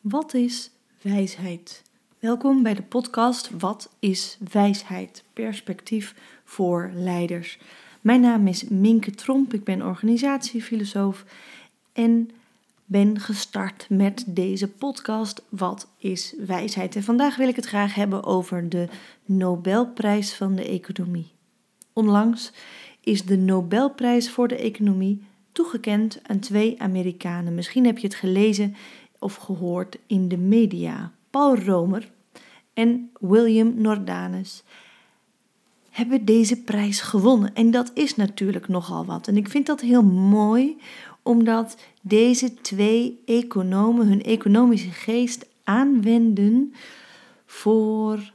Wat is wijsheid? Welkom bij de podcast Wat is wijsheid? Perspectief voor leiders. Mijn naam is Minke Tromp, ik ben organisatiefilosoof en ben gestart met deze podcast Wat is wijsheid? En vandaag wil ik het graag hebben over de Nobelprijs van de economie. Onlangs is de Nobelprijs voor de economie toegekend aan twee Amerikanen. Misschien heb je het gelezen of gehoord in de media. Paul Romer en William Nordanus hebben deze prijs gewonnen. En dat is natuurlijk nogal wat. En ik vind dat heel mooi, omdat deze twee economen hun economische geest aanwenden voor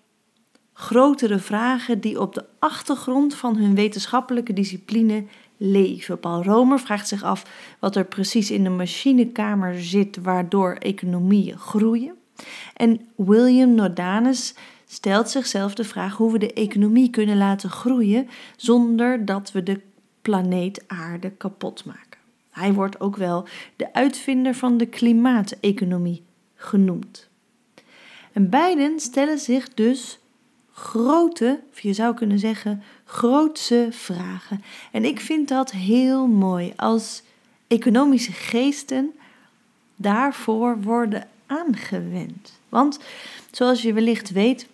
grotere vragen die op de achtergrond van hun wetenschappelijke discipline leven. Paul Romer vraagt zich af wat er precies in de machinekamer zit waardoor economieën groeien. En William Nordanus stelt zichzelf de vraag hoe we de economie kunnen laten groeien zonder dat we de planeet Aarde kapot maken. Hij wordt ook wel de uitvinder van de klimaateconomie genoemd. En beiden stellen zich dus grote, of je zou kunnen zeggen, grootse vragen. En ik vind dat heel mooi als economische geesten daarvoor worden aangewend. Want zoals je wellicht weet,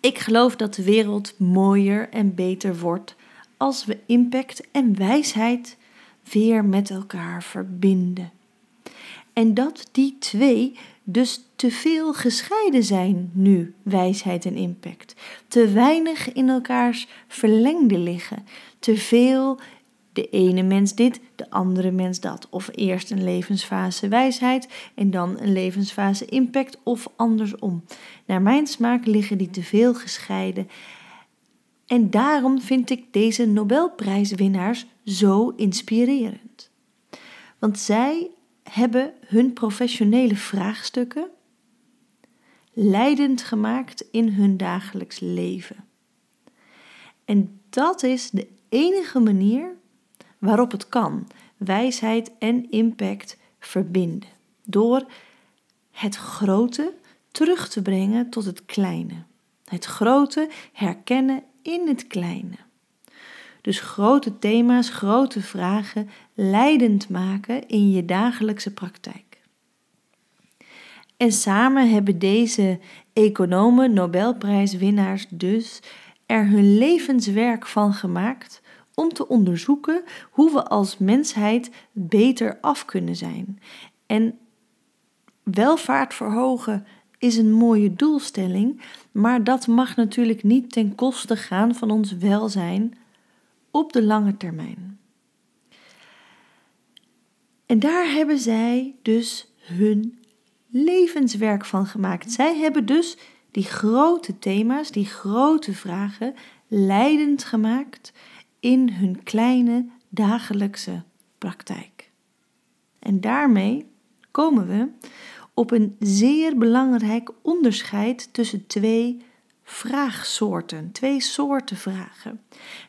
ik geloof dat de wereld mooier en beter wordt als we impact en wijsheid weer met elkaar verbinden. En dat die twee dus te veel gescheiden zijn nu, wijsheid en impact. Te weinig in elkaars verlengde liggen. Te veel de ene mens dit, de andere mens dat. Of eerst een levensfase wijsheid en dan een levensfase impact of andersom. Naar mijn smaak liggen die te veel gescheiden. En daarom vind ik deze Nobelprijswinnaars zo inspirerend. Want zij hebben hun professionele vraagstukken leidend gemaakt in hun dagelijks leven. En dat is de enige manier waarop het kan wijsheid en impact verbinden. Door het grote terug te brengen tot het kleine. Het grote herkennen in het kleine. Dus grote thema's, grote vragen leidend maken in je dagelijkse praktijk. En samen hebben deze economen, Nobelprijswinnaars dus, er hun levenswerk van gemaakt om te onderzoeken hoe we als mensheid beter af kunnen zijn. En welvaart verhogen is een mooie doelstelling, maar dat mag natuurlijk niet ten koste gaan van ons welzijn op de lange termijn. En daar hebben zij dus hun levenswerk van gemaakt. Zij hebben dus die grote thema's, die grote vragen leidend gemaakt in hun kleine dagelijkse praktijk. En daarmee komen we op een zeer belangrijk onderscheid tussen twee vraagsoorten, twee soorten vragen.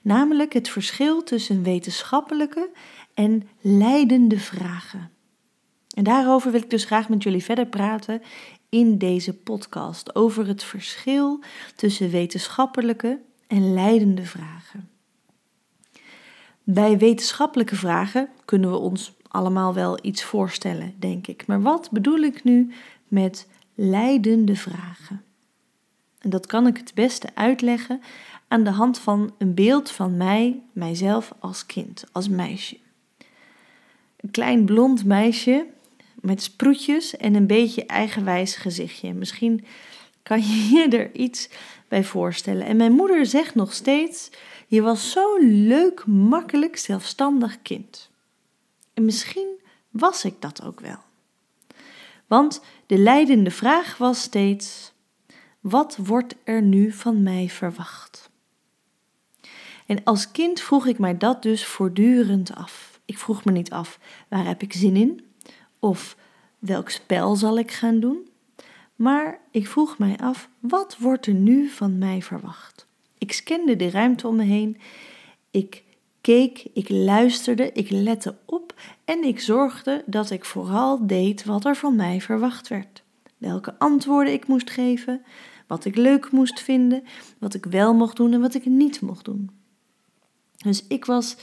Namelijk het verschil tussen wetenschappelijke en leidende vragen. En daarover wil ik dus graag met jullie verder praten in deze podcast over het verschil tussen wetenschappelijke en leidende vragen. Bij wetenschappelijke vragen kunnen we ons allemaal wel iets voorstellen, denk ik. Maar wat bedoel ik nu met leidende vragen? En dat kan ik het beste uitleggen aan de hand van een beeld van mij, mijzelf als kind, als meisje. Een klein blond meisje met sproetjes en een beetje eigenwijs gezichtje. Misschien kan je je er iets bij voorstellen. En mijn moeder zegt nog steeds: Je was zo'n leuk, makkelijk, zelfstandig kind. En misschien was ik dat ook wel. Want de leidende vraag was steeds: wat wordt er nu van mij verwacht? En als kind vroeg ik mij dat dus voortdurend af. Ik vroeg me niet af waar heb ik zin in of welk spel zal ik gaan doen, maar ik vroeg mij af wat wordt er nu van mij verwacht? Ik scande de ruimte om me heen. Ik keek, ik luisterde, ik lette op en ik zorgde dat ik vooral deed wat er van mij verwacht werd. Welke antwoorden ik moest geven, wat ik leuk moest vinden, wat ik wel mocht doen en wat ik niet mocht doen. Dus ik was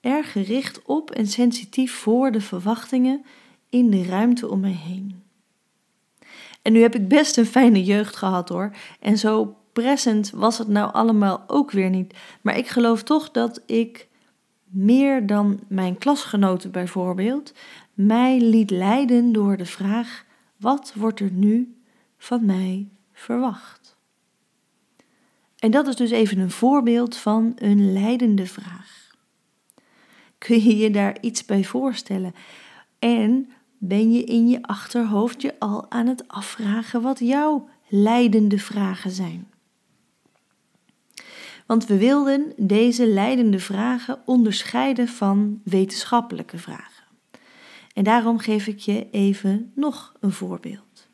erg gericht op en sensitief voor de verwachtingen in de ruimte om mij heen. En nu heb ik best een fijne jeugd gehad hoor. En zo present was het nou allemaal ook weer niet. Maar ik geloof toch dat ik meer dan mijn klasgenoten bijvoorbeeld mij liet leiden door de vraag: wat wordt er nu van mij verwacht? En dat is dus even een voorbeeld van een leidende vraag. Kun je je daar iets bij voorstellen? En ben je in je achterhoofd je al aan het afvragen wat jouw leidende vragen zijn? Want we wilden deze leidende vragen onderscheiden van wetenschappelijke vragen. En daarom geef ik je even nog een voorbeeld.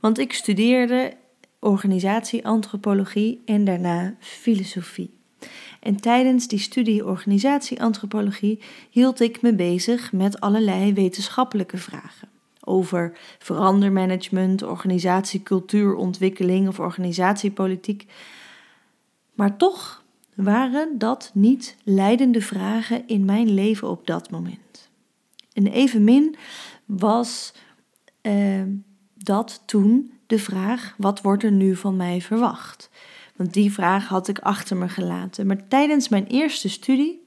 Want ik studeerde organisatieantropologie en daarna filosofie. En tijdens die studie organisatieantropologie hield ik me bezig met allerlei wetenschappelijke vragen. Over verandermanagement, organisatiecultuurontwikkeling of organisatiepolitiek. Maar toch waren dat niet leidende vragen in mijn leven op dat moment. En evenmin was uh, dat toen de vraag: wat wordt er nu van mij verwacht? Want die vraag had ik achter me gelaten. Maar tijdens mijn eerste studie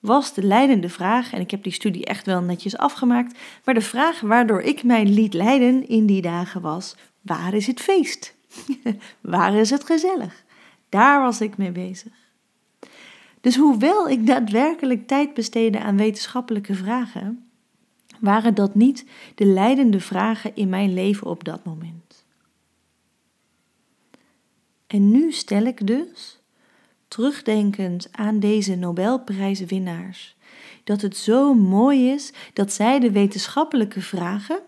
was de leidende vraag, en ik heb die studie echt wel netjes afgemaakt, maar de vraag waardoor ik mij liet leiden in die dagen was: waar is het feest? waar is het gezellig? Daar was ik mee bezig. Dus hoewel ik daadwerkelijk tijd besteedde aan wetenschappelijke vragen, waren dat niet de leidende vragen in mijn leven op dat moment. En nu stel ik dus, terugdenkend aan deze Nobelprijswinnaars, dat het zo mooi is dat zij de wetenschappelijke vragen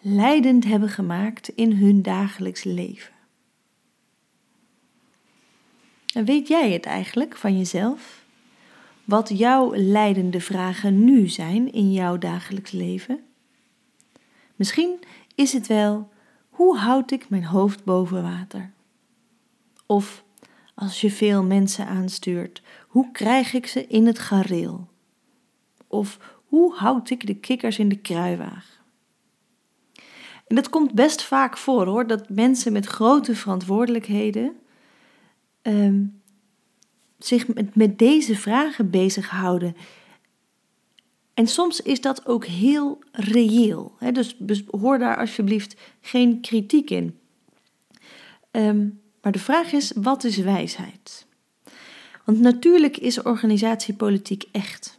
leidend hebben gemaakt in hun dagelijks leven. En weet jij het eigenlijk van jezelf? Wat jouw leidende vragen nu zijn in jouw dagelijks leven? Misschien is het wel: hoe houd ik mijn hoofd boven water? Of als je veel mensen aanstuurt, hoe krijg ik ze in het gareel? Of hoe houd ik de kikkers in de kruiwagen? En dat komt best vaak voor hoor, dat mensen met grote verantwoordelijkheden um, zich met, deze vragen bezighouden. En soms is dat ook heel reëel. Hè? Dus hoor daar alsjeblieft geen kritiek in. Um, maar de vraag is: wat is wijsheid? Want natuurlijk is organisatiepolitiek echt.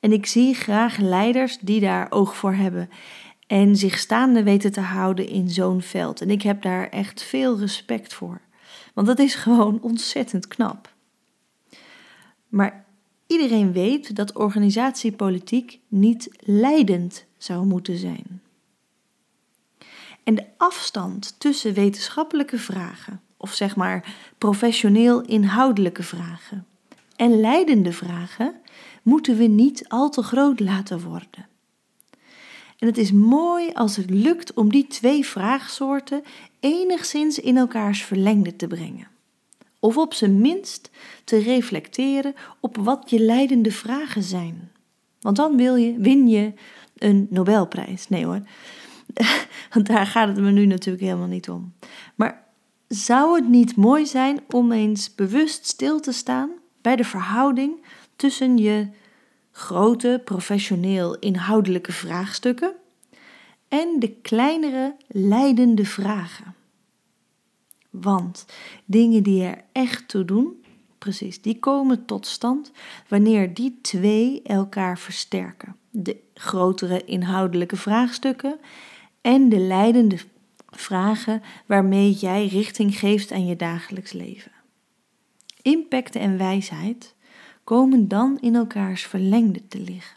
En ik zie graag leiders die daar oog voor hebben en zich staande weten te houden in zo'n veld. En ik heb daar echt veel respect voor. Want dat is gewoon ontzettend knap. Maar iedereen weet dat organisatiepolitiek niet leidend zou moeten zijn. En de afstand tussen wetenschappelijke vragen, of zeg maar professioneel inhoudelijke vragen, en leidende vragen moeten we niet al te groot laten worden. En het is mooi als het lukt om die twee vraagsoorten enigszins in elkaars verlengde te brengen. Of op zijn minst te reflecteren op wat je leidende vragen zijn. Want dan wil je, win je een Nobelprijs. Nee hoor, want daar gaat het me nu natuurlijk helemaal niet om. Maar zou het niet mooi zijn om eens bewust stil te staan bij de verhouding tussen je grote, professioneel inhoudelijke vraagstukken en de kleinere leidende vragen. Want dingen die er echt toe doen, precies, die komen tot stand wanneer die twee elkaar versterken. De grotere inhoudelijke vraagstukken en de leidende vragen waarmee jij richting geeft aan je dagelijks leven. Impact en wijsheid komen dan in elkaars verlengde te liggen.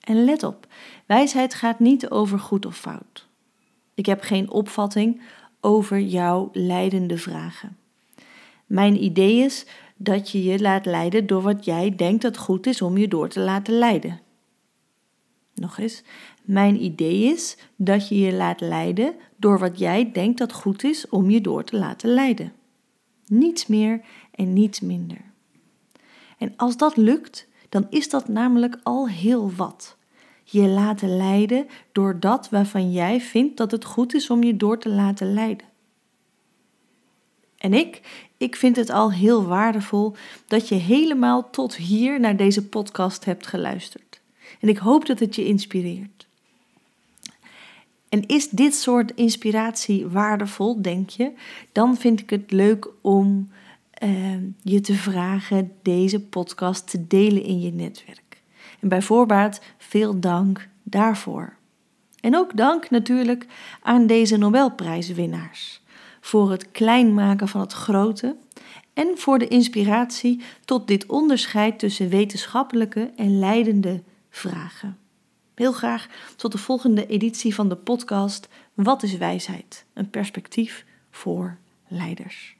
En let op, wijsheid gaat niet over goed of fout. Ik heb geen opvatting over jouw leidende vragen. Mijn idee is dat je je laat leiden door wat jij denkt dat goed is om je door te laten leiden. Nog eens, mijn idee is dat je je laat leiden door wat jij denkt dat goed is om je door te laten leiden. Niets meer en niets minder. En als dat lukt, dan is dat namelijk al heel wat. Je laten leiden door dat waarvan jij vindt dat het goed is om je door te laten leiden. En ik, ik vind het al heel waardevol dat je helemaal tot hier naar deze podcast hebt geluisterd. En ik hoop dat het je inspireert. En is dit soort inspiratie waardevol, denk je? Dan vind ik het leuk om uh, je te vragen deze podcast te delen in je netwerk. En bij voorbaat veel dank daarvoor. En ook dank natuurlijk aan deze Nobelprijswinnaars voor het klein maken van het grote en voor de inspiratie tot dit onderscheid tussen wetenschappelijke en leidende vragen. Heel graag tot de volgende editie van de podcast Wat is wijsheid? Een perspectief voor leiders.